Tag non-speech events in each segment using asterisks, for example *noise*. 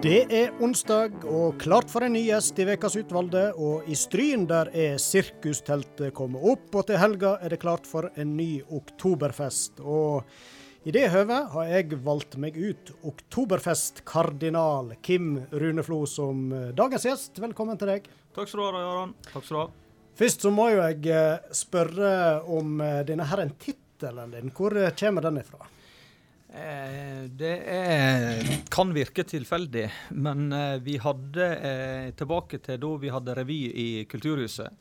Det er onsdag og klart for en ny gjest i Vekas utvalgte. Og i Stryn der er sirkusteltet kommet opp, og til helga er det klart for en ny oktoberfest. Og i det høvet har jeg valgt meg ut oktoberfestkardinal Kim Runeflo som eh, dagens gjest. Velkommen til deg. Takk skal du ha, Jarand. Takk skal du ha. Først så må jo jeg eh, spørre om denne denne herren tittelen din. Hvor kommer den ifra? Eh, det er, kan virke tilfeldig, men eh, vi hadde eh, tilbake til da vi hadde revy i Kulturhuset,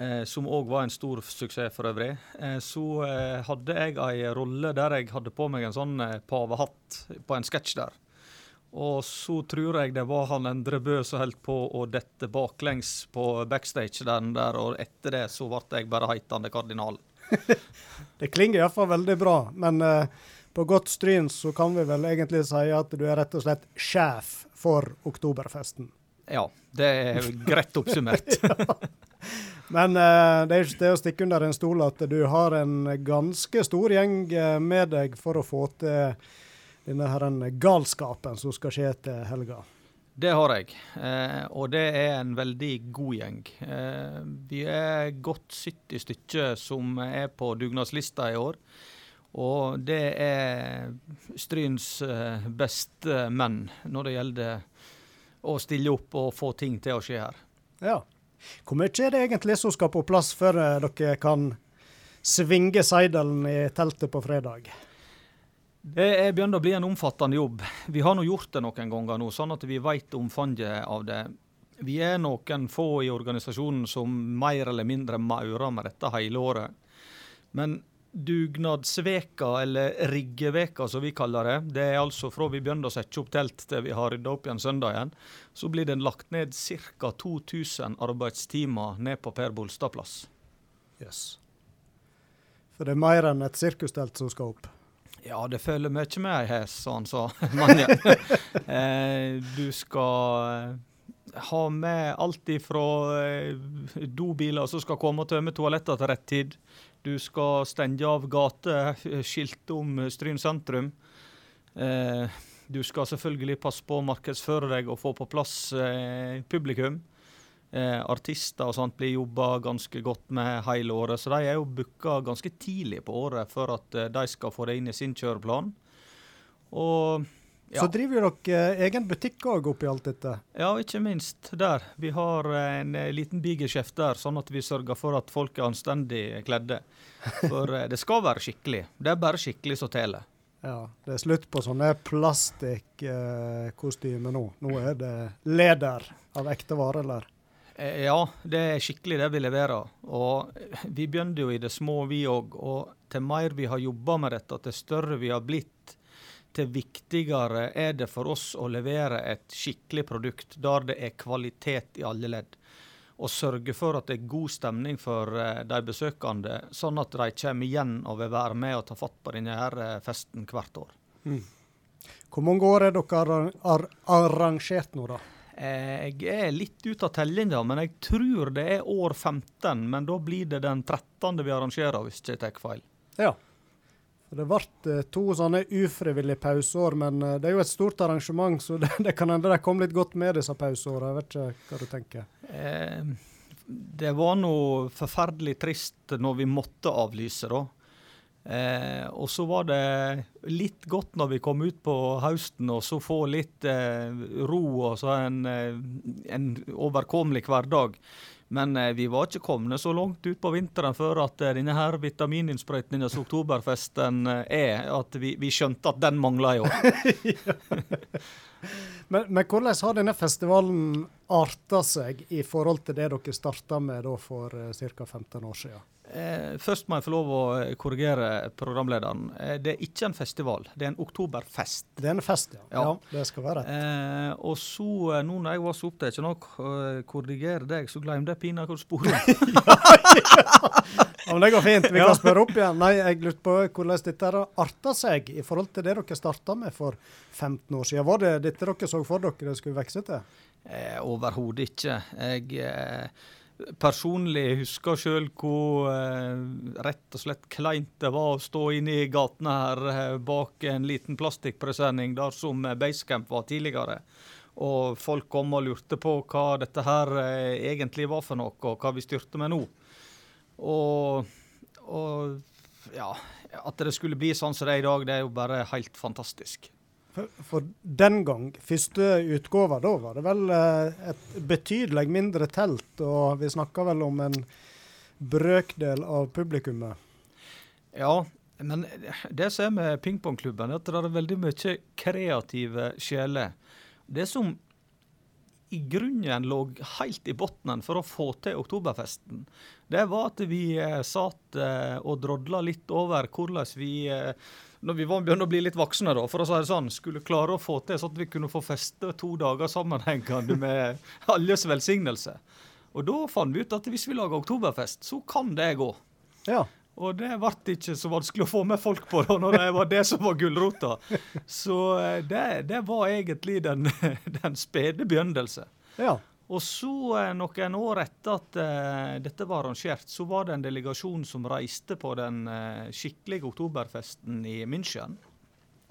eh, som òg var en stor suksess for øvrig, eh, så eh, hadde jeg ei rolle der jeg hadde på meg en sånn pavehatt på en sketsj der. Og så tror jeg det var han Endre Bø som holdt på å dette baklengs på backstage den der og etter det så ble jeg bare heitende kardinal. *laughs* det klinger iallfall veldig bra, men på godt stryn så kan vi vel egentlig si at du er rett og slett sjef for oktoberfesten. Ja, det er greit oppsummert. *laughs* ja. Men uh, det er ikke til å stikke under en stol at du har en ganske stor gjeng eh, med deg for å få til denne her galskapen som skal skje til helga. Det har jeg, eh, og det er en veldig god gjeng. Eh, vi er godt 70 stykker som er på dugnadslista i år. Og det er Stryns eh, beste menn når det gjelder å stille opp og få ting til å skje her. Ja. Hvor mye er det egentlig som skal på plass før eh, dere kan svinge seidelen i teltet på fredag? Det er begynt å bli en omfattende jobb. Vi har nå gjort det noen ganger nå, sånn at vi vet omfanget av det. Vi er noen få i organisasjonen som mer eller mindre maurer med dette hele året. Men dugnadsveka, eller riggeveka som vi kaller det, det er altså fra vi begynner å sette opp telt til vi har rydda opp igjen søndagen, så blir det lagt ned ca. 2000 arbeidstimer ned på Per Bolstad plass. Yes. For det er mer enn et sirkustelt som skal opp? Ja, det følger mye med ei hest, sånn sa. *laughs* Manja. eh, du skal ha med alt ifra eh, dobiler som skal komme og tømme toaletter til rett tid, du skal stenge av gater, eh, skilte om Stryn sentrum. Eh, du skal selvfølgelig passe på å markedsføre deg og få på plass eh, publikum. Eh, artister og sånt blir jobba ganske godt med hele året, så de er jo booka ganske tidlig på året for at eh, de skal få det inn i sin kjøreplan. Og ja. Så driver dere eh, egen butikk òg oppi alt dette? Ja, ikke minst der. Vi har eh, en liten bigeskjeft der, sånn at vi sørger for at folk er anstendig kledde. For det skal være skikkelig. Det er bare skikkelig som teller. Ja, det er slutt på sånne plastikkostymer nå. Nå er det leder av ekte vare, eller? Ja, det er skikkelig det vi leverer. Og vi begynte jo i det små, vi òg. Og til mer vi har jobba med dette, til større vi har blitt, til viktigere er det for oss å levere et skikkelig produkt der det er kvalitet i alle ledd. Og sørge for at det er god stemning for uh, de besøkende, sånn at de kommer igjen og vil være med og ta fatt på denne uh, festen hvert år. Mm. Hvor mange år er dere ar arrangert nå, da? Jeg er litt ute av tellinga, men jeg tror det er år 15. Men da blir det den 13. vi arrangerer, hvis jeg ikke tar feil. Ja. Det ble eh, to sånne ufrivillige pauseår, men eh, det er jo et stort arrangement, så *laughs* det, det kan hende de kom litt godt med disse pauseårene. Jeg vet ikke hva du tenker? Eh, det var nå forferdelig trist når vi måtte avlyse, da. Eh, og så var det litt godt når vi kom ut på høsten og så få litt eh, ro og så en, en overkommelig hverdag. Men eh, vi var ikke kommet så langt ut på vinteren før at eh, denne her vitamininnsprøytninga som oktoberfesten eh, er, at vi, vi, skjønte at den mangla i år. *laughs* men, men, hvordan har denne festivalen arta seg i forhold til det dere starta med for ca. 15 år siden? Eh, først må jeg få lov å eh, korrigere programlederen. Eh, det er ikke en festival, det er en oktoberfest. Det er en fest, ja. ja. ja det skal være rett. Eh, og så, eh, nå når jeg var så opptatt av å korrigere deg, så glemte jeg pinadø sporet. *laughs* ja, ja. men det går fint. Vi kan spørre opp igjen. Nei, jeg lurte på hvordan dette arta seg i forhold til det dere starta med for 15 år siden. Var det dette dere så for dere det skulle vokse til? Eh, Overhodet ikke. Jeg personlig husker sjøl hvor eh, rett og slett kleint det var å stå inne i gatene her eh, bak en liten plastikkpresenning der som Basecamp var tidligere. Og folk kom og lurte på hva dette her eh, egentlig var for noe, og hva vi styrte med nå. Og, og ja, at det skulle bli sånn som det er i dag, det er jo bare helt fantastisk. For, den gang, første utgåva, da var det vel eh, et betydelig mindre telt, og vi snakka vel om en brøkdel av publikummet. Ja, men det som er med pingpongklubben, er at det er veldig mye kreative sjeler. Det som i grunnen lå helt i bunnen for å få til Oktoberfesten, det var at vi eh, satt eh, og drodla litt over hvordan vi når vi var begynte å bli litt voksne, da, for å si det sånn, skulle klare å få til sånn at vi kunne få feste to dager sammenhengende med *laughs* alles velsignelse. Og da fant vi ut at hvis vi lager oktoberfest, så kan det gå. Ja. Og det ble ikke så vanskelig å få med folk på da, når det var det som var gulrota. Så eh, det, det var egentlig den, *laughs* den spede begynnelse. Ja. Og så, eh, noen år etter at uh, dette var arrangert, så var det en delegasjon som reiste på den uh, skikkelige oktoberfesten i München.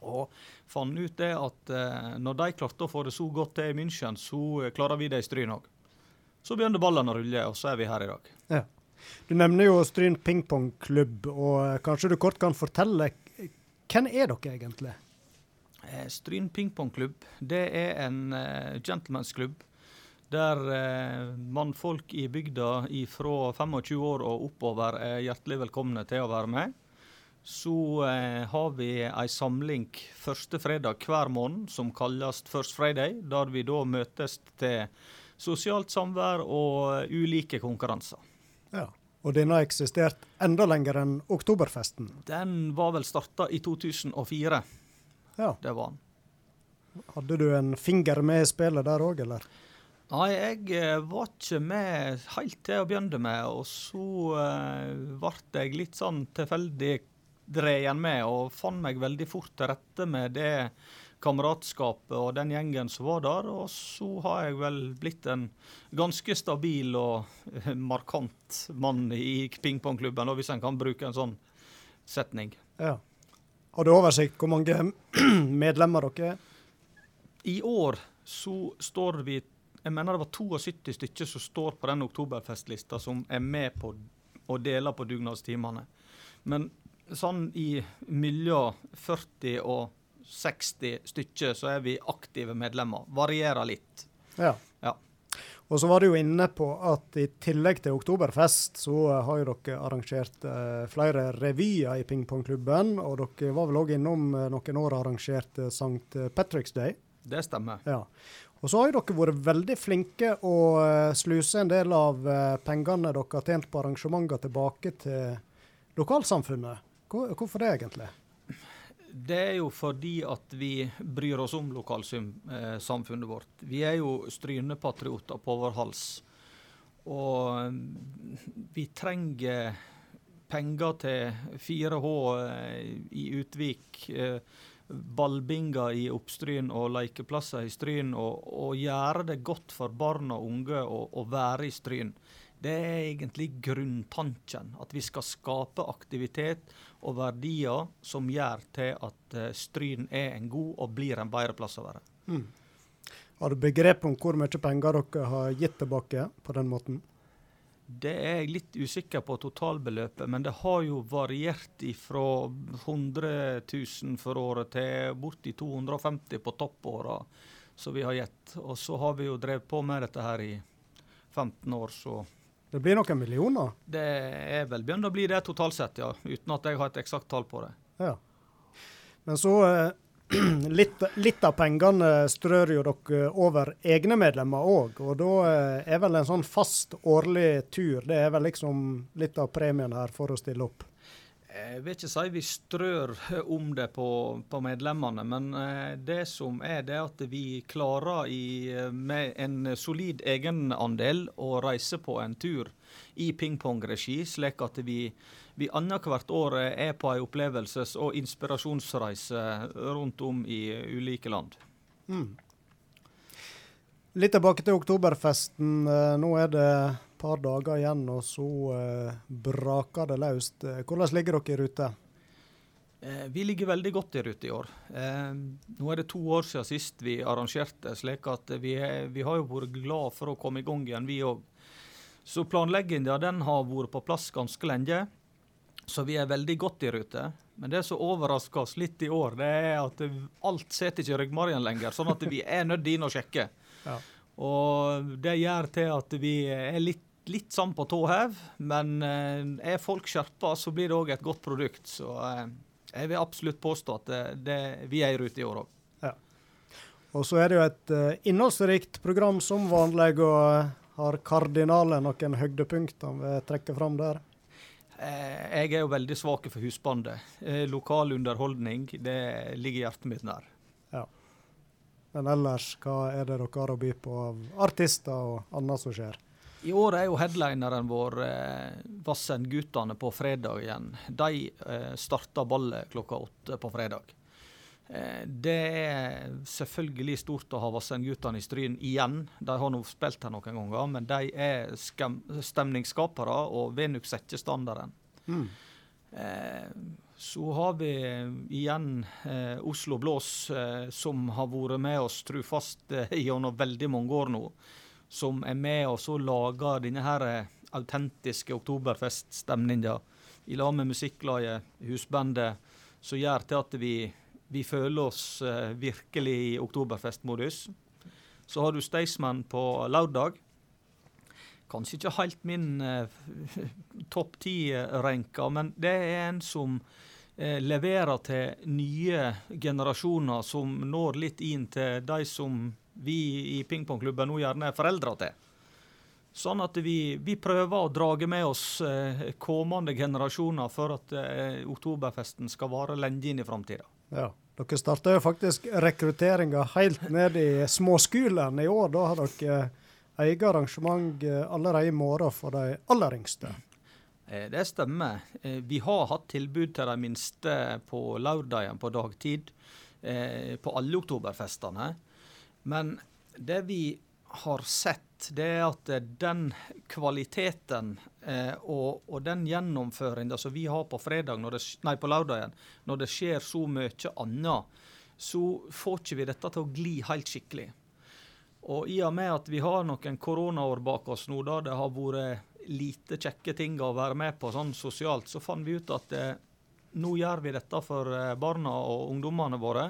Og fant ut det at uh, når de klarte å få det så godt til i München, så klarer vi det i Stryn òg. Så begynner ballene å rulle, og så er vi her i dag. Ja. Du nevner jo Stryn pingpongklubb, og kanskje du kort kan fortelle hvem er dere egentlig? Stryn pingpongklubb det er en gentlemansklubb der eh, mannfolk i bygda fra 25 år og oppover er hjertelig velkomne til å være med. Så eh, har vi ei samling første fredag hver måned som kalles First Friday, der vi da møtes til sosialt samvær og ulike konkurranser. Ja, Og den har eksistert enda lenger enn oktoberfesten? Den var vel starta i 2004. Ja. Det var den. Hadde du en finger med i spillet der òg, eller? Nei, jeg eh, var ikke med helt til å begynne med. Og så uh, ble jeg litt sånn tilfeldig dreien med, og fant meg veldig fort til rette med det kameratskapet og den gjengen som var der. Og så har jeg vel blitt en ganske stabil og markant mann i pingpongklubben, hvis en kan bruke en sånn setning. Ja. Har du oversikt hvor mange *clears throat* medlemmer dere er? I år så står vi jeg mener det var 72 stykker som står på den oktoberfestlista som er med på å dele på dugnadstimene. Men sånn i mellom 40 og 60 stykker så er vi aktive medlemmer. Varierer litt. Ja. ja. Og så var du jo inne på at i tillegg til Oktoberfest, så har jo dere arrangert eh, flere revyer i pingpongklubben. Og dere var vel òg innom eh, noen år arrangert eh, St. Patrick's Day. Det stemmer. Ja. Og så har jo dere vært veldig flinke å uh, sluse en del av uh, pengene dere har tjent på arrangementer tilbake til lokalsamfunnet. Hvorfor det, egentlig? Det er jo fordi at vi bryr oss om lokalsamfunnet eh, vårt. Vi er jo strynepatrioter på vår hals. Og mm, vi trenger penger til 4H i Utvik. Eh, ballbinger i Oppstryn og lekeplasser i Stryn, og, og, gjøre det godt for barn og unge å, være i Stryn. Det er egentlig grunntanken. At vi skal skape aktivitet og verdier som gjør til at uh, Stryn er en god og blir en bedre plass å være. Mm. Har du begrep om hvor mye penger dere har gitt tilbake på den måten? Det er jeg litt usikker på totalbeløpet, men det har jo variert fra 100 000 for året til borti 250 på toppåra som vi har gitt. Og så har vi jo drevet på med dette her i 15 år, så Det blir noen millioner? Det er vel begynt å bli det totalt sett, ja. Uten at jeg har et eksakt tall på det. Ja. Men så eh, *clears throat* litt, litt, av pengene strør jo dere over egne medlemmer òg, og da eh, er vel en sånn fast årlig tur det er vel liksom litt av premien her for å stille opp? Jeg vil ikke si vi strør om det på, på medlemmene, men eh, det som er det er at vi klarer i, med en solid egenandel å reise på en tur i pingpongregi, slik at vi vi annethvert år er på en opplevelses- og inspirasjonsreise rundt om i ulike land. Mm. Litt tilbake til oktoberfesten. Eh, nå er det par dager igjen, og så uh, braker det løst. Hvordan ligger dere i rute? Eh, vi ligger veldig godt i rute i år. Eh, nå er det to år siden sist vi arrangerte, slik at vi, er, vi har jo vært glad for å komme i gang igjen, vi òg. Så planlegginga den har vært på plass ganske lenge. Så vi er veldig godt i rute. Men det som overrasker oss litt i år, det er at alt sitter ikke i ryggmargen lenger. Sånn at vi er nødt inn og sjekke. Ja. Og det gjør til at vi er litt, litt sånn på tå hev. Men eh, er folk skjerpa, så blir det òg et godt produkt. Så eh, jeg vil absolutt påstå at det, det, vi er i rute i år òg. Ja. Og så er det jo et uh, innholdsrikt program som vanlig. og Har kardinalen noen høydepunkt han vil trekke fram der? Eh, jeg er jo veldig svak for husbandet. Eh, lokal underholdning det ligger hjertet mitt nær. Ja. Men ellers, hva er det dere har å by på av artister og annet som skjer? I år er jo headlineren vår eh, Vassendgutane på fredag igjen. De eh, starter ballet klokka åtte på fredag. Eh, det er selvfølgelig stort å ha Vassendgutane i Stryn igjen. De har nå spilt her noen ganger, men de er stemningsskapere, og vil nok sette standarden. Mm. Eh, så har vi igjen eh, Oslo Blås, eh, som har vært med oss trufast eh, gjennom veldig mange år nå. Som er med og og lager denne her eh, autentiske oktoberfeststemninga i lag med musikklaget, husbandet, som gjør til at vi vi føler oss uh, virkelig i oktoberfestmodus. Så har du Staysman på lørdag. Kanskje ikke helt min uh, *laughs* topp ti-renka, men det er en som uh, leverer til nye generasjoner, som når litt inn til de som vi i pingpongklubben nå gjerne er foreldre til. Sånn at vi, vi, prøver å drage med oss eh, kommende generasjoner for at eh, oktoberfesten skal vare lenge inn i framtida. Ja. Dere starta jo faktisk rekrutteringa helt ned i småskolen i år. Da har dere eget arrangement eh, allerede i morgen for de aller yngste. Eh, det stemmer. Eh, vi har hatt tilbud til de minste på lørdagen på dagtid på alle oktoberfestene. Men det vi har sett det er at eh, den kvaliteten eh, og, og, den gjennomføringa som vi har på, fredag, det, nei, på lørdagen, når det skjer så mye annet, så får ikke vi dette til å gli helt skikkelig. Og i og med at vi har noen koronaår bak oss nå, da det har vært lite kjekke ting å være med på sånn sosialt, så fant vi ut at eh, nå gjør vi dette for eh, barna og ungdommene våre.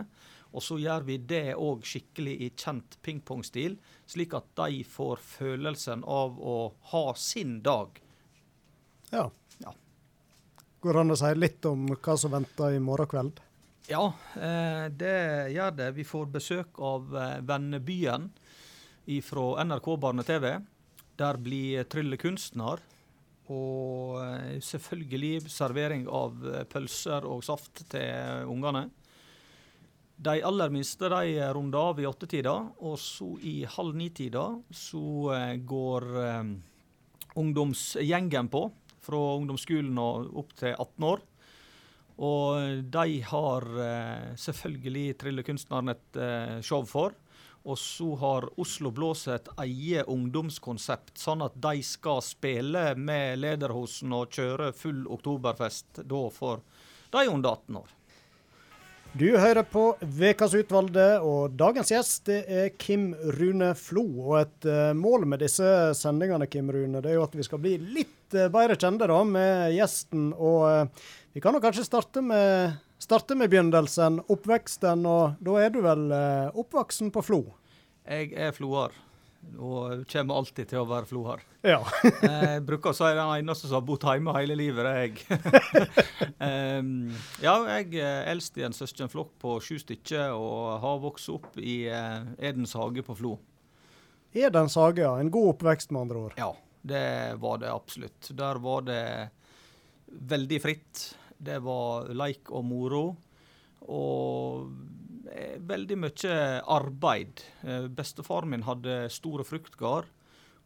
Og så gjør vi det òg skikkelig i kjent pingpongstil, slik at de får følelsen av å ha sin dag. Ja. ja. Går det an å si litt om hva som venter i morgen kveld? Ja, eh, det gjør det. Vi får besøk av eh, Vennebyen fra NRK Barne-TV. Der blir tryllekunstner. Og eh, selvfølgelig servering av pølser og saft til ungene. De aller minste de runder av i åttetida, og så i halv ni-tida så eh, går um, ungdomsgjengen på. Fra ungdomsskolen og opp til 18 år. Og de har uh, selvfølgelig tryllekunstneren et uh, show for. Og så har Oslo Blås et eget ungdomskonsept, sånn at de skal spille med Lederhosen og kjøre full oktoberfest da for de under 18 år. Du hører på Vekas utvalgte, og dagens gjest det er Kim Rune Flo. Og et uh, mål med disse sendingene Kim Rune, det er jo at vi skal bli litt uh, bedre kjente med gjesten. Og uh, vi kan jo kanskje starte med, starte med, begynnelsen, oppveksten. Og da er du vel oppvoksen på Flo? Jeg er floer og kommer alltid til å være Flohar. Ja. *laughs* jeg bruker å si den eneste som har bodd hjemme hele livet, det er jeg. *laughs* um, ja, jeg er eldst i en søskenflokk på sju stykker og har vokst opp i uh, Edens hage på Flo. Edens hage, ja. En god oppvekst, med andre ord. Ja, det var det absolutt. Der var det veldig fritt. Det var leik og moro. Og Eh, veldig mye arbeid. Eh, bestefaren min hadde store fruktgard.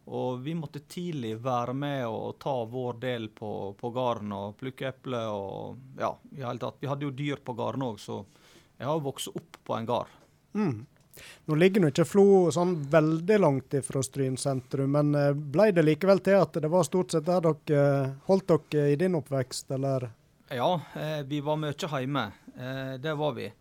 Og vi måtte tidlig være med og ta vår del på, på gården og plukke epler og ja, i hele tatt. Vi hadde jo dyr på gården òg, så jeg har vokst opp på en gård. Mm. Nå ligger nå ikke Flo sånn veldig langt ifra Stryn sentrum, men eh, ble det likevel til at det var stort sett der dere eh, holdt dere i din oppvekst, eller? Ja, eh, vi var mye hjemme. Eh, det var vi.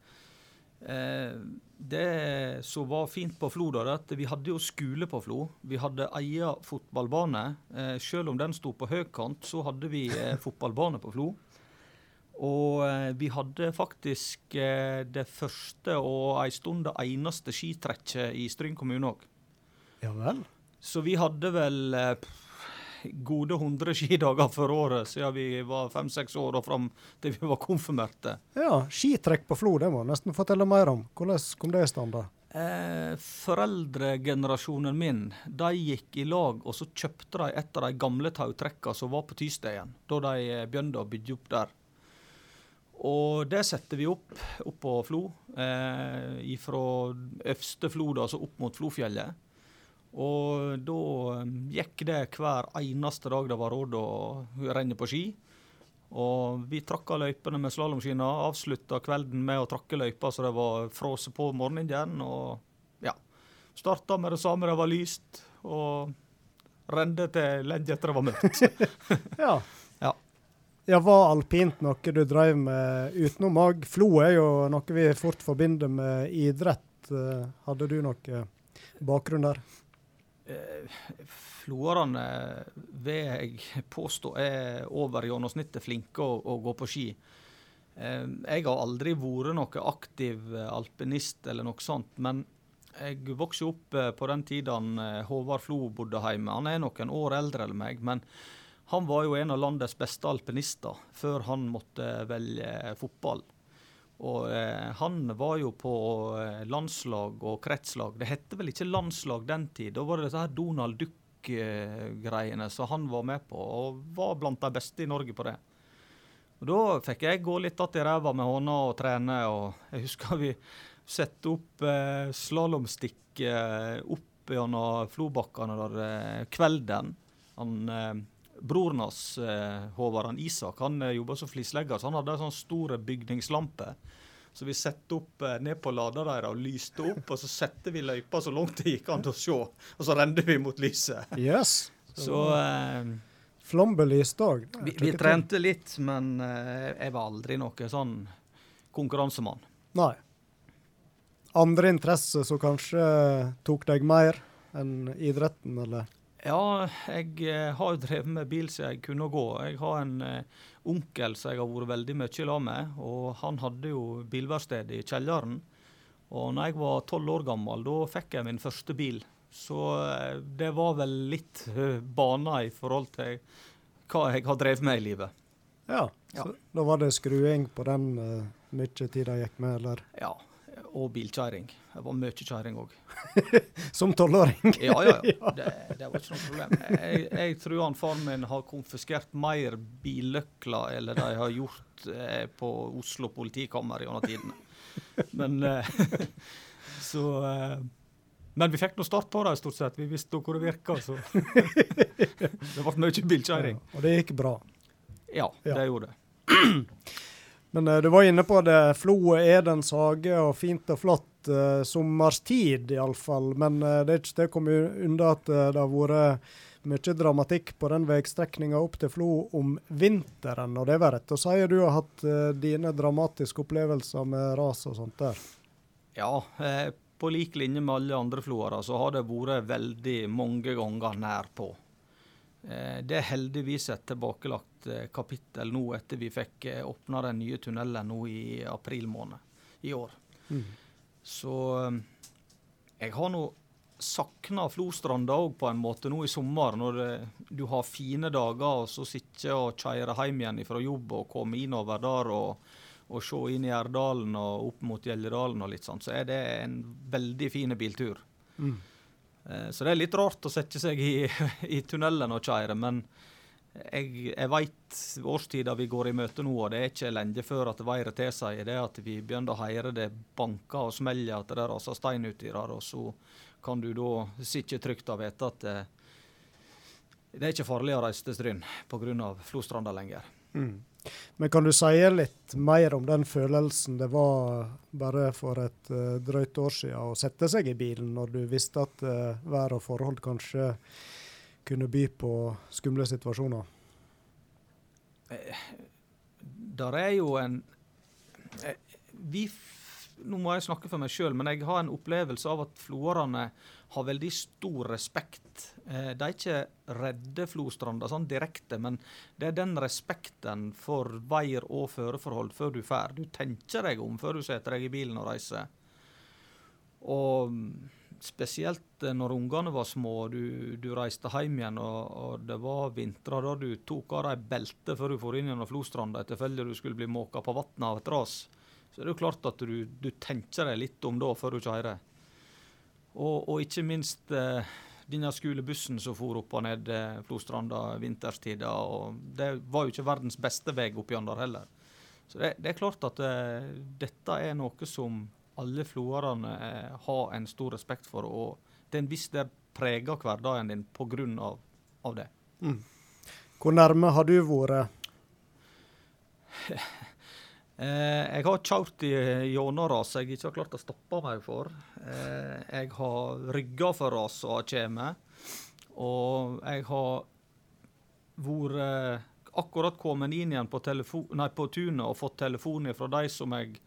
Eh, det som var fint på Flo, da, at vi hadde jo skole på Flo. Vi hadde egen fotballbane. Eh, selv om den sto på høykant, så hadde vi *laughs* fotballbane på Flo. Og eh, vi hadde faktisk eh, det første og ei stund det eneste skitrekket i Stryn kommune òg. Ja vel? Så vi hadde vel eh, gode 100 skidager for året siden vi var fem-seks år og fram til vi var konfirmerte. Ja, skitrekk på Flo, det må du nesten fortelle mer om. Hvordan kom det i stand? da? Eh, foreldregenerasjonen min de gikk i lag og så kjøpte de et av de gamle tautrekkene som var på Tysteien, da de begynte å bygge opp der. Og det setter vi opp oppå på Flo. Eh, fra øverste Flo, da, altså opp mot Flofjellet. Og da eh, gikk det hver eneste dag det var råd å renne på ski. Og vi trakka løypene med slalåmskina. avslutta kvelden med å trakke løypa så det var frosset på morgenen igjen. Og ja. Starta med det samme det var lyst, og rende til lenge etter det var mørkt. ja. Ja, Var alpint noe du drev med utenom òg? Flo er jo noe vi fort forbinder med idrett. Eh, hadde du noe bakgrunn der? Eh, Floerne vil jeg påstå er over gjennomsnittet flinke å, å, gå på ski. Eh, jeg har aldri vært noe aktiv alpinist eller noe sånt, men jeg vokste opp på den tiden Håvard Flo bodde hjemme. Han er noen år eldre enn meg. men han var jo en av landets beste alpinister før han måtte velge fotball. Og eh, han var jo på eh, landslag og kretslag. Det hette vel ikke landslag den tid. Da var det disse her Donald Duck-greiene som han var med på, og var blant de beste i Norge på det. Og Da fikk jeg gå litt att i ræva med hånda og trene. og Jeg husker vi satte opp eh, slalåmstikk eh, opp gjennom Flobakkene der eh, kvelden. Han eh, broren hans, eh, Håvard Isak, han jobber jobba som flislegger, så han hadde en sånn stor bygningslampe. Så vi satte opp eh, ned på lada deres og lyste opp, og så satte vi løypa så langt det gikk an å se. Og så rende vi mot lyset. Yes. Så eh, Flombelyst òg. Vi, vi trente litt, men eh, jeg var aldri noe sånn konkurransemann. Nei. Andre interesser som kanskje tok deg mer enn idretten, eller? Ja, jeg eh, har jo drevet med bil siden jeg kunne gå. Jeg har en uh, onkel som jeg har vært veldig mye i lag med. og Han hadde jo bilverksted i kjelleren. Og når jeg var tolv år gammel, da fikk jeg min første bil. Så uh, det var vel litt bana i forhold til hva jeg har drevet med i livet. Ja, ja. så da var det skruing på den uh, mye tid det gikk med, eller? Ja, og bilkjøring. Det var mye kjøring òg. *laughs* Som tolvåring? ja, ja. ja. *laughs* Det, det, var ikke noe problem. Jeg, jeg tror han faren min har konfiskert mer billøkler eller de har gjort eh, på Oslo politikammer gjennom tidene. Men eh, *laughs* så eh, Men vi fikk nå start på det, stort sett. Vi visste hvor det virka. Så det ble mye bilkjøring. Ja, og det gikk bra? Ja, det gjorde det. *clears throat* *clears throat* Men uh, du var inne på det. Flo er Edens hage og fint og flott. Uh, sommerstid iallfall. Men uh, det er ikke til å komme unna at uh, det har vært mye dramatikk på den veistrekninga opp til Flo om vinteren. Og det var rett å si du har hatt uh, dine dramatiske opplevelser med ras og sånt der? Ja, på lik linje med alle andre floere så har det vært veldig mange ganger nær på. Det er heldigvis et tilbakelagt Eh, kapittel nå etter vi fikk eh, åpna den nye tunnelen nå i april måned i år. Mm. Så eh, jeg har nå sakna Flostranda òg på en måte nå i sommer, når du har fine dager og så sitter og kjører hjem igjen fra jobb og kommer innover der og, og se inn i Erdalen og opp mot Gjelledalen og litt sånn, så er det en veldig fin biltur. Mm. Så det er litt rart å sette seg i, *laughs* i tunnelen og kjøre, men jeg, jeg veit årstida vi går i møte nå, og det er ikke lenge før at været tilsier det at vi begynner å høre det banker og smeller, at det raser stein uti der. Og så kan du da sitte trygt og vite at det, det er ikke farlig å reise til Stryn pga. Flostranda lenger. Mm. Men kan du si litt mer om den følelsen det var bare for et uh, drøyt år siden å sette seg i bilen, når du visste at uh, vær og forhold kanskje kunne by på skumle situasjoner? Eh, der er jo en Vi Nå må jeg snakke for meg sjøl, men jeg har en opplevelse av at floerne har veldig stor respekt. Eh, de er ikke redde Flostranda sånn direkte, men det er den respekten for veier og føreforhold før du drar. Du tenker deg om før du setter deg i bilen og reiser. Og spesielt eh, når ungene var små og du, du reiste hjem igjen og, og det var vintre da du tok av deg beltet før du for inn gjennom Flostranda i tilfelle du skulle bli måka på vannet av et ras, så er det jo klart at du, du tenker deg litt om da før du kjører. Og, og ikke minst eh, denne skolebussen som for opp og ned eh, Flostranda vinterstida. og Det var jo ikke verdens beste vei opp yonder heller. Så det, det, er klart at eh, dette er noe som alle floerne eh, har en stor respekt for. Og det er en viss del preger hverdagen din pga. Av, av det. Mm. Hvor nærme har du vært? *laughs* Eh, jeg har kjørt gjennom ras jeg ikke har klart å stoppe meg for. Eh, jeg har rygga for ras som kommer. Og jeg har vært akkurat kommet inn igjen på, nei, på tunet og fått telefon fra de som jeg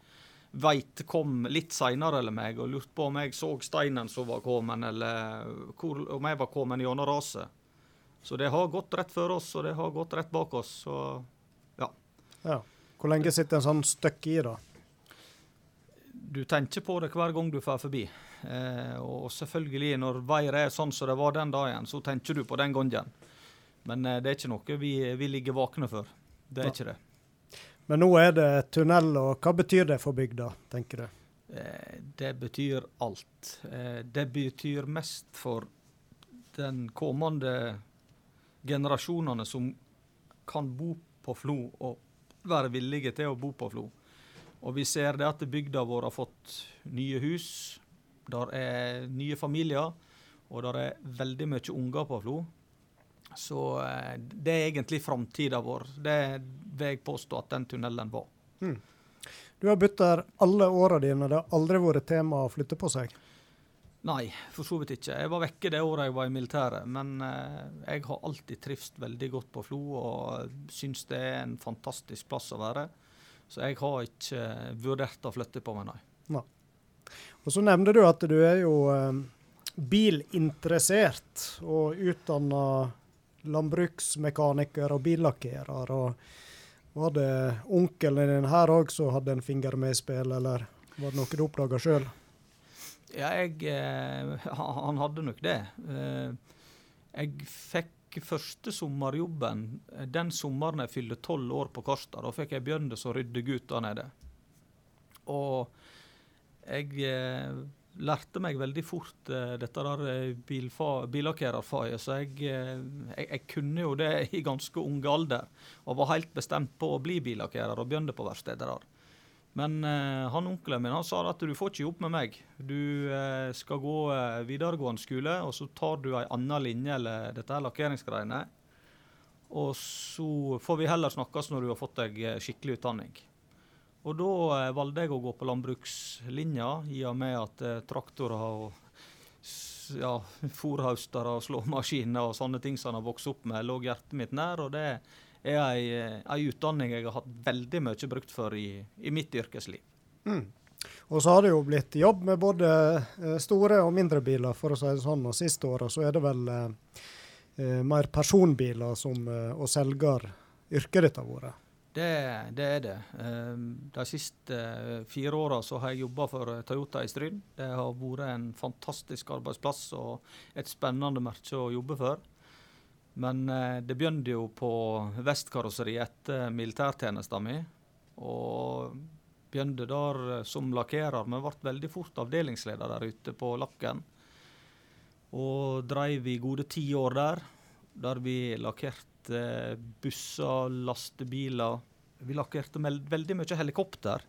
veit kom litt seinere enn meg, og lurte på om jeg så steinen som var kommet, eller hvor, om jeg var kommet gjennom raset. Så det har gått rett før oss, og det har gått rett bak oss. Så ja. ja. Hvor lenge sitter en sånn støkk i, da? Du tenker på det hver gang du drar forbi. Eh, og selvfølgelig, når været er sånn som det var den dagen, så tenker du på den gangen. Men eh, det er ikke noe vi, vi ligger våkne for. Det er ja. ikke det. Men nå er det tunnel, og hva betyr det for bygda, tenker du? Eh, det betyr alt. Eh, det betyr mest for den kommende generasjonene som kan bo på Flo og være villige til å bo på Flo. Og vi ser det at bygda vår har fått nye hus. Der er nye familier, og der er veldig mye unger på Flo. Så eh, det er egentlig framtida vår. Det vil jeg påstå at den tunnelen var. Mm. Du har bodd der alle åra dine. Det har aldri vært tema å flytte på seg? Nei, for så vidt ikke. Jeg var vekke det året jeg var i militæret. Men eh, jeg har alltid trivst veldig godt på Flo og syns det er en fantastisk plass å være. Så jeg har ikke eh, vurdert å flytte på meg, nei. nei. Og Så nevnte du at du er jo bilinteressert og utdanna landbruksmekaniker og billakkerer. og Var det onkelen din her òg som hadde en finger med i spill, eller var det noe du oppdaga sjøl? Ja, jeg eh, *laughs* Han hadde nok det. Eh, jeg fikk første sommerjobben eh, den sommeren jeg fylte tolv år på Karstad. Da fikk jeg begynne som ryddegutt der nede. Og jeg eh, lærte meg veldig fort uh, dette der eh, billakkererfaget, så jeg, jeg, jeg, kunne jo det i ganske unge alder. Og var helt bestemt på å bli billakkerer og begynne på verkstedet der. Men uh, han onkelen min han sa at du får ikke jobb med meg. Du skal gå videregående skole, og så tar du ei anna linje eller dette her lakkeringsgreiene. Og så får vi heller snakkes når du har fått deg skikkelig utdanning. Og da eh, valgte jeg å gå på landbrukslinja, i og med at eh, traktorer og ja, *laughs* fòrhaustere og slåmaskiner og sånne ting som han har vokst opp med, lå hjertet mitt nær. og det er ei, ei, utdanning jeg har hatt veldig mye brukt for i, i mitt yrkesliv. Mm. Og så har det jo blitt jobb med både eh, store og mindre biler, for å si det sånn. Og siste året så er det vel eh, eh mer personbiler som eh, og selgeryrket ditt har vært? Det, det, er det. Ehm, de siste fire åra har jeg jobba for Toyota i Stryn. Det har vært en fantastisk arbeidsplass og et spennende merke å jobbe for. Men eh, det begynte jo på vestkarosseriet etter militærtjenesten min. Og begynte der eh, som lakkerer, men ble veldig fort avdelingsleder der ute på lakken. Og dreiv i gode ti år der, der vi lakkerte busser, lastebiler. Vi lakkerte veldig mye helikopter.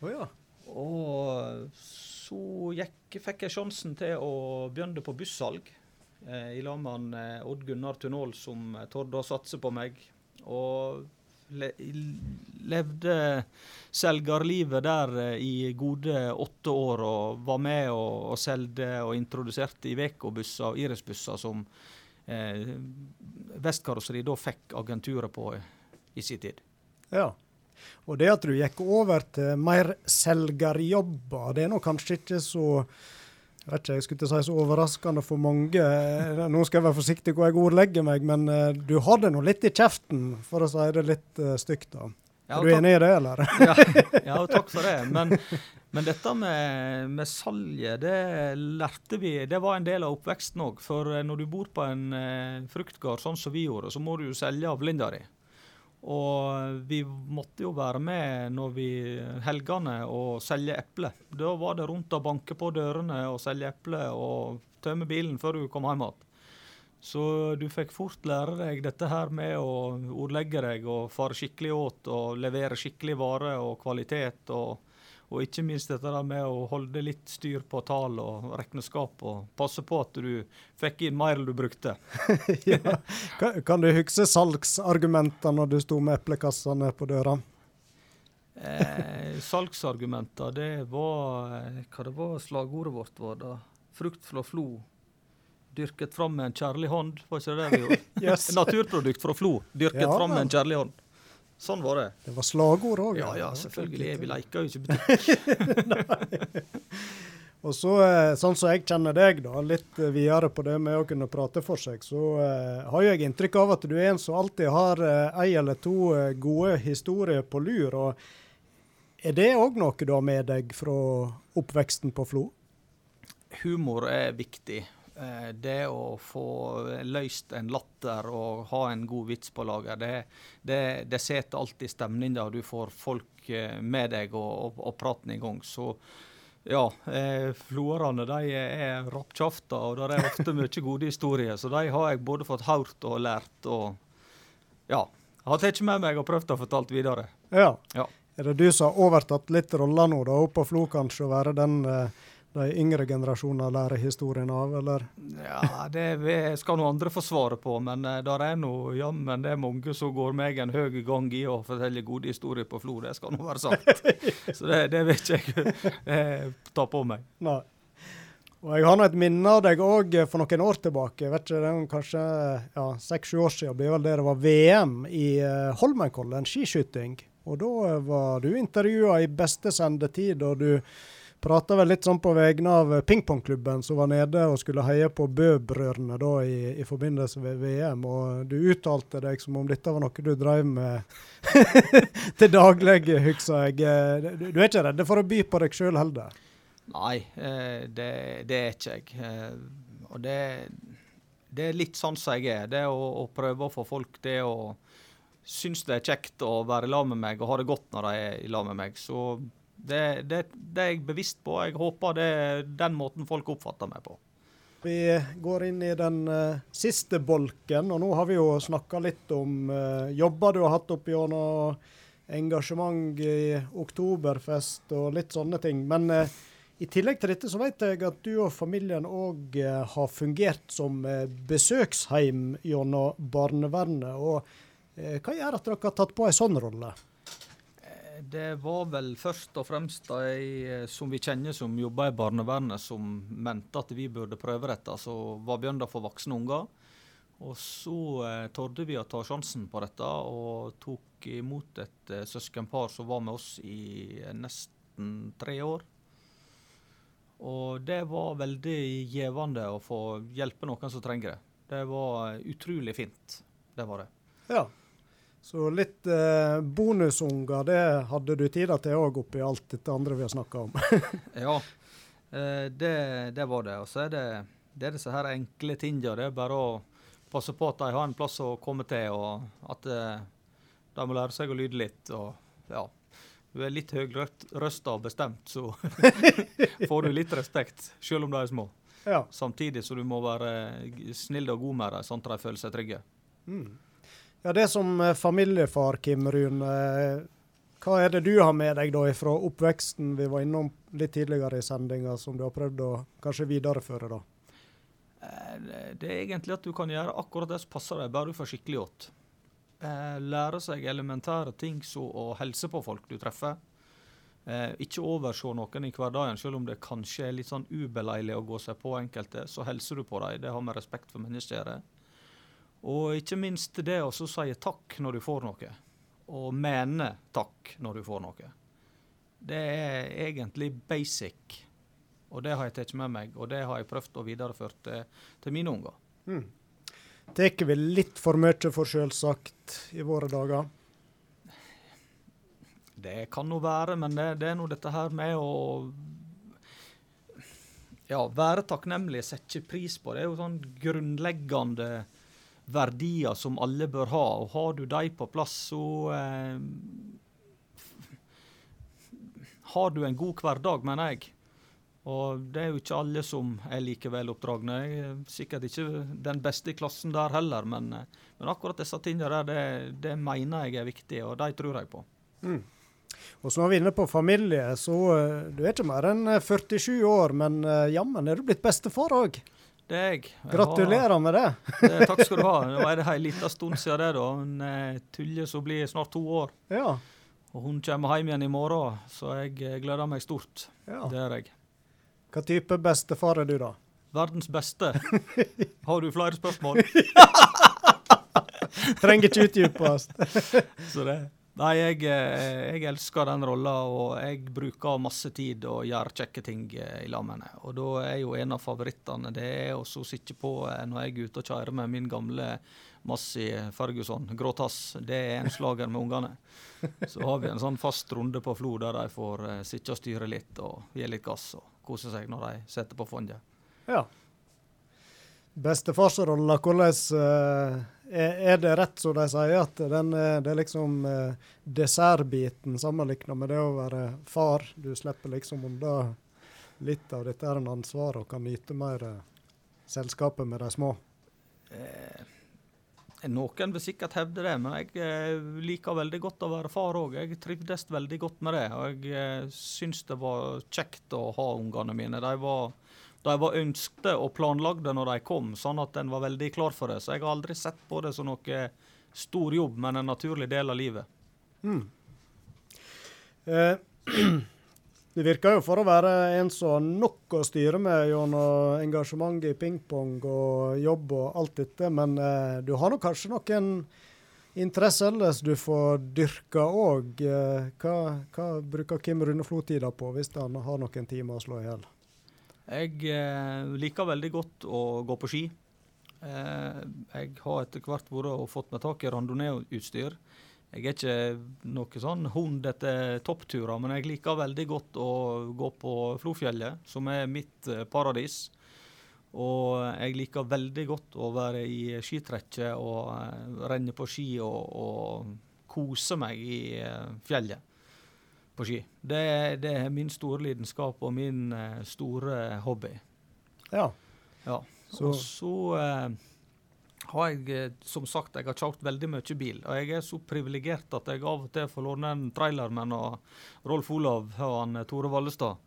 Oh, ja. Og så gikk, fikk jeg sjansen til å begynne på bussalg. Eh, i lag med eh, Odd Gunnar Tunål, som eh, torde å satse på meg. Og le, levde selgerlivet der eh, i gode åtte år og var med og, og solgte og introduserte Iveco-busser og Iris-busser som eh, Vestkarosseri da fikk agenturet på i sin tid. Ja. Og det at du gikk over til mer selgerjobber, det er nå kanskje ikke så jeg vet ikke, jeg skulle ikke si så overraskende for mange. Nå skal jeg være forsiktig hvor jeg ordlegger meg, men du du hadde nå litt i kjeften, for å si det litt uh, stygt. da. Ja, er du enig i det, eller? ja, ja, takk for det. Men, men dette med, med, salget, det lærte vi Det var en del av oppveksten òg. For eh, når du bor på en eh, fruktgard sånn som vi gjorde, så må du jo selge avlinda di. Og vi måtte jo være med når vi helgene og selge eple. Da var det rundt å banke på dørene og selge eple og tømme bilen før du kom hjem igjen. Så du fikk fort lære deg dette her med å ordlegge deg og fare skikkelig åt og levere skikkelig vare og kvalitet. og og ikke minst dette med å holde litt styr på tall og regnskap, og passe på at du fikk inn mer enn du brukte. *laughs* ja. kan, kan, du huske salgsargumenter når du sto med eplekassene på døra? Eh, salgsargumenter, det var eh, Hva det var slagordet vårt var da? Frukt fra Flo. Dyrket fram med en kjærlig hånd, var ikke det vi gjorde? *laughs* yes. *laughs* Naturprodukt fra Flo, dyrket ja, fram med en kjærlig hånd. Sånn var det. Det var slagord òg? Ja, ja, selvfølgelig. Vi leker jo ikke *laughs* butikk. Og så, eh, Sånn som jeg kjenner deg, da, litt videre på det med å kunne prate for seg, så uh, har jeg inntrykk av at du er en som alltid har uh, ei eller to uh, gode historier på lur. og Er det òg noe du har med deg fra oppveksten på Flo? Humor er viktig. Eh, det å få løst en latter og ha en god vits på lager, det, det, det setter alltid stemninga. Du får folk eh, med deg og, og, og praten i gang. Så ja, eh, floerne de er rappkjafta, og det er ofte mye gode historier. Så de har jeg både fått hørt og lært. og ja, har tatt med meg og prøvd å fortelle videre. Ja. ja. Er det du som har overtatt litt rolla nå, da, oppe på Flo, kanskje, å være den eh, de yngre generasjoner lærer historien av, eller? Ja, det skal noen andre få svaret på, men uh, der er nå jammen det er mange som går meg en høy gang i å fortelle gode historier på Flo, det skal nå være sagt. *laughs* Så det, det vil ikke jeg uh, ta på meg. Nei. Og Jeg har nå et minne av deg òg for noen år tilbake. Jeg vet ikke, det er Kanskje ja, seks-sju år siden blir vel det det var VM i uh, Holmenkollen skiskyting. Og Da var du intervjua i beste sendetid, og du Prata vel litt sånn på vegne av pingpongklubben som var nede og skulle heie på Bø-brødrene da i, i, forbindelse med VM. Og du uttalte deg som om dette var noe du drev med *laughs* til daglig, husker jeg. Du, du er ikke redd for å by på deg sjøl heller? Nei, eh, det, det, er ikke jeg. Eh, og det, det, er litt sånn som jeg er. Det å, å prøve å få folk til å synes det er kjekt å være i lag med meg og ha det godt når de er i lag med meg. Så det, det, det, er jeg bevisst på. Jeg håper det er den måten folk oppfatter meg på. Vi går inn i den uh, siste bolken, og nå har vi jo snakka litt om uh, jobber du har hatt opp gjennom engasjement i oktoberfest og litt sånne ting. Men uh, i tillegg til dette så vet jeg at du og familien òg har fungert som besøksheim gjennom barnevernet. og Hva gjør at dere har tatt på en sånn rolle? Det var vel først og fremst de eh, som vi kjenner som jobber i barnevernet, som mente at vi burde prøve dette. Så var bjørnda for voksne unger. Og så eh, torde vi å ta sjansen på dette, og tok imot et eh, søskenpar som var med oss i eh, nesten tre år. Og det var veldig gjevende å få hjelpe noen som trenger det. Det var utrolig fint. Det var det. Ja. Så litt eh, bonusunger, det hadde du tid til òg oppi alt dette andre vi har snakka om. *laughs* ja, eh, det, det, var det. Og så er det, det er disse her enkle tingene. Det er bare å passe på at de har en plass å komme til, og at eh, de må lære seg å lyde litt. og ja, Du er litt høyrøsta og bestemt, så *laughs* får du litt respekt, selv om de er små. Ja. Samtidig så du må være snill og god med dem, sånn at de føler seg trygge. Mm. Ja, Det som eh, familiefar, Kim Rune, eh, hva er det du har med deg da fra oppveksten vi var innom litt tidligere i sendinga, som du har prøvd å kanskje videreføre? da? Eh, det er egentlig at du kan gjøre akkurat det som passer deg, bare du får skikkelig. Eh, lære seg elementære ting som å helse på folk du treffer. Ikke overse noen i hverdagen, selv om det kanskje er litt sånn ubeleilig å gå seg på enkelte. Så hilser du på dem. Det har med respekt for mennesker å gjøre. Og ikke minst det å si takk når du får noe, og mene takk når du får noe. Det er egentlig basic, og det har jeg tatt med meg, og det har jeg prøvd å videreføre til, til mine unger. Mm. Tar vi litt for mye for selvsagt i våre dager? Det kan nå være, men det, det er nå dette her med å ja, være takknemlig, sette pris på. Det er jo sånn grunnleggende verdier som alle bør ha. Og har du de på plass, så eh, har du en god hverdag, mener jeg. Og det er jo ikke alle som er like veloppdragne. Jeg er sikkert ikke den beste i klassen der heller, men, eh, men akkurat disse tingene der, det, det, mener jeg er viktig, og de tror jeg på. Mm. Og så er vi inne på familie, så eh, du er ikke mer enn 47 år, men jammen er du blitt bestefar òg? Det er jeg. Gratulerer med det. det. Takk skal du ha. Det en liten stund siden det. da. En eh, Tulje som blir snart to år. Ja. Og Hun kommer hjem igjen i morgen, så jeg eh, gleder meg stort. Ja. Det er jeg. Hva type bestefar er du, da? Verdens beste. *laughs* Har du flere spørsmål? Trenger ikke utdypes. *laughs* så det. Nei, jeg, eh, jeg elsker den rolla, og jeg bruker masse tid og gjør kjekke ting eh, i henne. Og da er jo en av favorittene det er å sitte på eh, når jeg er ute og kjører med min gamle Massi Ferguson, gråtass. Det er en slager med ungene. Så har vi en sånn fast runde på Flo der de får sitte og styre litt og gi litt gass og kose seg når de setter på fondet. Ja. Bestefarsrolla, hvordan er det rett som de sier, at den, det er liksom eh, dessertbiten sammenlignet med det å være far? Du slipper liksom unna litt av dette ansvar og kan nyte mer eh, selskapet med de små? Eh, noen vil sikkert hevde det, men jeg eh, liker veldig godt å være far òg. Jeg trivdes veldig godt med det. Og jeg eh, syns det var kjekt å ha ungene mine. De var de var ønskte og planlagde når de kom, sånn at en var veldig klar for det. Så jeg har aldri sett på det som noe stor jobb, men en naturlig del av livet. Mm. Eh, *clears throat* det virker jo for å være en som har nok å styre med gjennom engasjement i pingpong og jobb og alt dette, men eh, du har nok kanskje noen interesser ellers du får dyrka òg. Eh, hva, hva, bruker Kim Rune Flo-tida på, hvis han har noen timer å slå i hjel? Jeg eh, liker veldig godt å gå på ski. Eh, jeg har etter hvert vært og fått meg tak i randonee-utstyr. Jeg er ikke noe sånn hund etter toppturer, men jeg liker veldig godt å gå på Flofjellet, som er mitt eh, paradis. Og jeg liker veldig godt å være i skitrekket og eh, renne på ski og, og kose meg i eh, fjellet på ski. Det, det, er min store lidenskap og min uh, store hobby. Ja. ja. Så. Og så uh, har jeg, eh, som sagt, jeg har kjørt veldig mye bil. Og jeg er så privilegert at jeg av og til får låne en trailer med Rolf Olav og han, Tore Vallestad.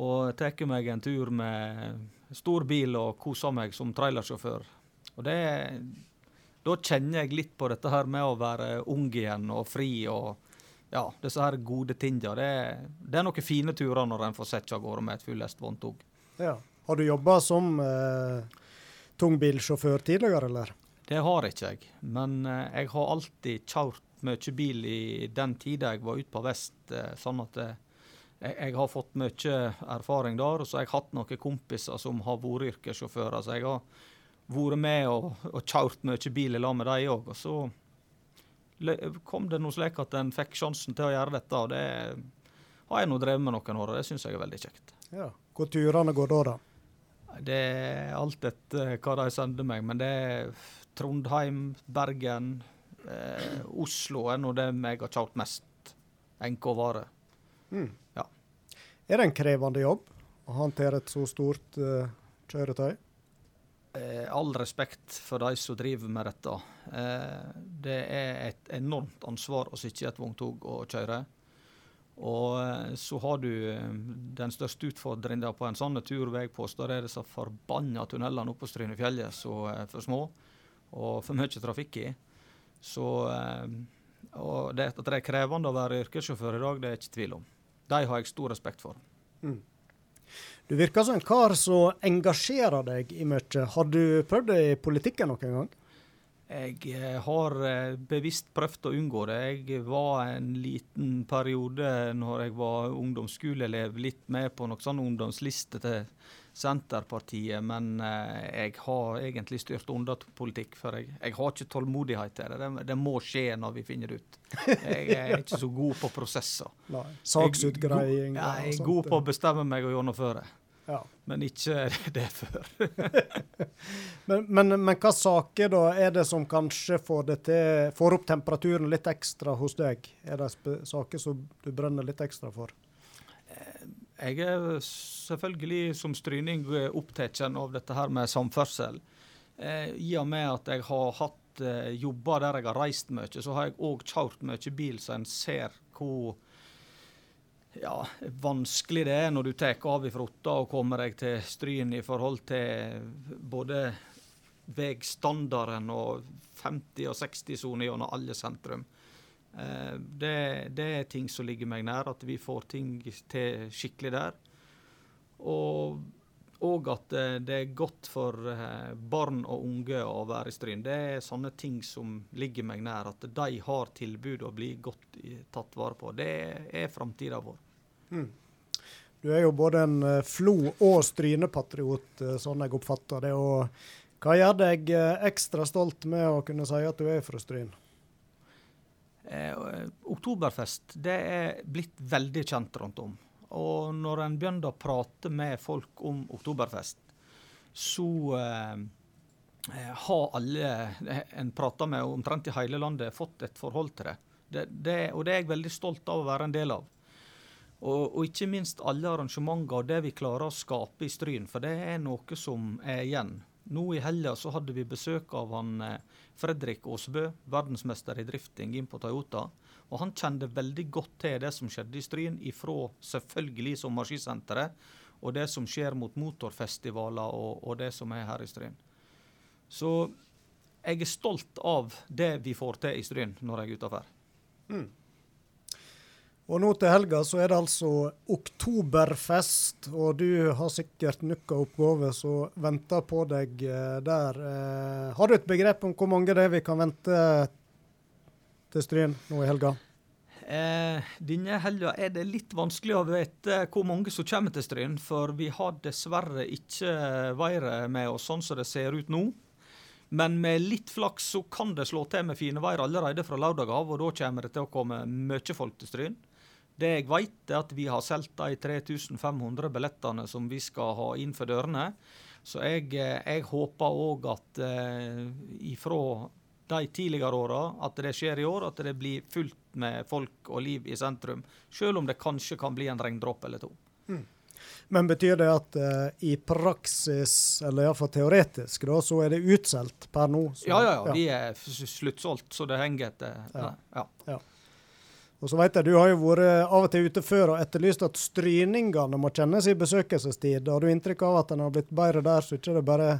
Og tar meg en tur med stor bil og koser meg som trailersjåfør. Og det Da kjenner jeg litt på dette her med å være ung igjen og fri og ja, disse her gode tinga. Det, det, er noen fine turer når en får sett av gårde med et fullest vogntog. Ja. Har du jobba som eh, tungbilsjåfør tidligere, eller? Det har ikke jeg, men eh, jeg har alltid kjørt mye bil i den tida jeg var ute på vest, eh, sånn at eh, jeg, jeg, har fått mye erfaring der. Og så har jeg hatt noen kompiser som har vært yrkessjåfører, så jeg har vært med og, og kjørt mye bil i lag med dem òg. Og så kom det noe slik at en fikk sjansen til å gjøre dette. og Det har jeg nå drevet med noen år, og det syns jeg er veldig kjekt. Ja. Hvor turene går da, da? Det er alt etter hva de sender meg, men det er Trondheim, Bergen, eh, Oslo er nå det jeg har kjørt mest NK-vare. Mm. Ja. Er det en krevende jobb å håndtere et så stort eh, kjøretøy? Eh, all respekt for de som driver med dette. Eh, det er et enormt ansvar å sitte i et vogntog og kjøre. Og eh, så har du den største utfordringa på en sånn tur, vil jeg påstå, det så forbanna tunnelene oppe på Strynefjellet som er for små og for mye trafikk i. Så Og det, at det er krevende å være yrkessjåfør i dag, det er ikke tvil om. De har jeg stor respekt for. Mm. Du virker som en kar som engasjerer deg i mye. Har du prøvd det i politikken noen gang? Jeg eh, har eh, bevisst prøvd å unngå det. Jeg var en liten periode når jeg var ungdomsskoleelev, litt med på noen sånn ungdomsliste til Senterpartiet, men eh, jeg har egentlig styrt unna politikk. For jeg, jeg, har ikke tålmodighet til det. det. det. må skje når vi finner det ut. Jeg er ikke så god på prosesser. *laughs* Saksutgreiing? Jeg, jeg er god på å bestemme meg og gjennomføre. Ja. Men ikke *laughs* det før. *laughs* men, men, men, hva saker da er det som kanskje får, det til, får opp temperaturen litt ekstra hos deg? Er det saker som du brenner litt ekstra for? Eh, jeg er selvfølgelig som stryning opptatt av dette her med samferdsel. Eh, I og med at jeg har hatt eh, jobber der jeg har reist mye, så har jeg òg kjørt mye bil, så en ser hvor ja, vanskelig det er når du tar av fra Otta og kommer deg til Stryn i forhold til både veistandarden og 50- og 60-sone gjennom alle sentrum. Eh, det, det, er ting som ligger meg nær, at vi får ting til skikkelig der. Og, og at det er godt for eh, barn og unge å være i Stryn. Det er sånne ting som ligger meg nær. At de har tilbud og blir godt tatt vare på. Det er framtida vår. Mm. Du er jo både en Flo- og Stryne-patriot, sånn jeg oppfatter det. og Hva gjør deg ekstra stolt med å kunne si at du er fra Stryn? Eh, oktoberfest det er blitt veldig kjent rundt om. Og når en begynner å prate med folk om oktoberfest, så har alle en prater med omtrent i hele landet, fått et forhold til det. Det, det. Og det er jeg veldig stolt av å være en del av. Og, og, ikke minst alle arrangementer og det vi klarer å skape i Stryn, for det er noe som er igjen. Nå i helga så hadde vi besøk av han eh, Fredrik Aasbø, verdensmester i drifting inn på Toyota. Og han kjente veldig godt til det som skjedde i Stryn, ifra selvfølgelig sommerskisenteret og det som skjer mot motorfestivaler og, og det som er her i Stryn. Så jeg er stolt av det vi får til i Stryn når jeg er utafor. Mm. Og nå til helga så er det altså oktoberfest, og du har sikkert nukka oppgave som venter på deg eh, der. Eh, har du et begrep om hvor mange det er vi kan vente til Stryn nå i helga? Eh, denne helga er det litt vanskelig å vite hvor mange som kommer til Stryn, for vi har dessverre ikke været med oss sånn som det ser ut nå. Men med litt flaks så kan det slå til med fine vær allerede fra lørdag av, og da kommer det til å komme mye folk til Stryn. Det jeg vet, er at vi har solgt de 3500 billettene som vi skal ha inn for dørene. Så jeg, eh, jeg håper òg at eh, ifra de tidligere åra, at det skjer i år, at det blir fullt med folk og liv i sentrum. Selv om det kanskje kan bli en regndråpe eller to. Mm. Men betyr det at uh, i praksis, eller iallfall teoretisk, da, så er det utsolgt per nå? Så, ja, ja, ja, Vi er sluttsolgt, så det henger etter. Ja. ja. ja. Og så vet jeg, Du har jo vært av og til ute før og etterlyst at stryningene må kjennes i besøkelsestid. Har du inntrykk av at en har blitt bedre der, så ikke det er bare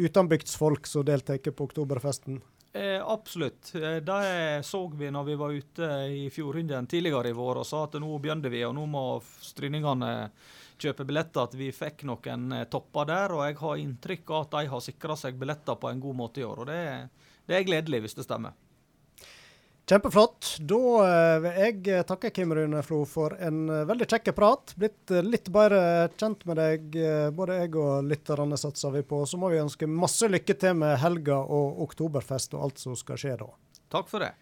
utenbygdsfolk som deltar på oktoberfesten? Eh, absolutt. Eh, det så vi når vi var ute i Fjordhunden tidligere i vår og sa at nå begynner vi, og nå må stryningene kjøpe billetter. At vi fikk noen eh, topper der. Og jeg har inntrykk av at de har sikra seg billetter på en god måte i år. Og det, det er gledelig, hvis det stemmer. Kjempeflott. Da eh, vil jeg takke Kim Rune Flo for en eh, veldig kjekk prat. Blitt eh, litt bedre kjent med deg, både jeg og lytterne satser vi på. Så må vi ønske masse lykke til med helga og oktoberfest og alt som skal skje da. Takk for det.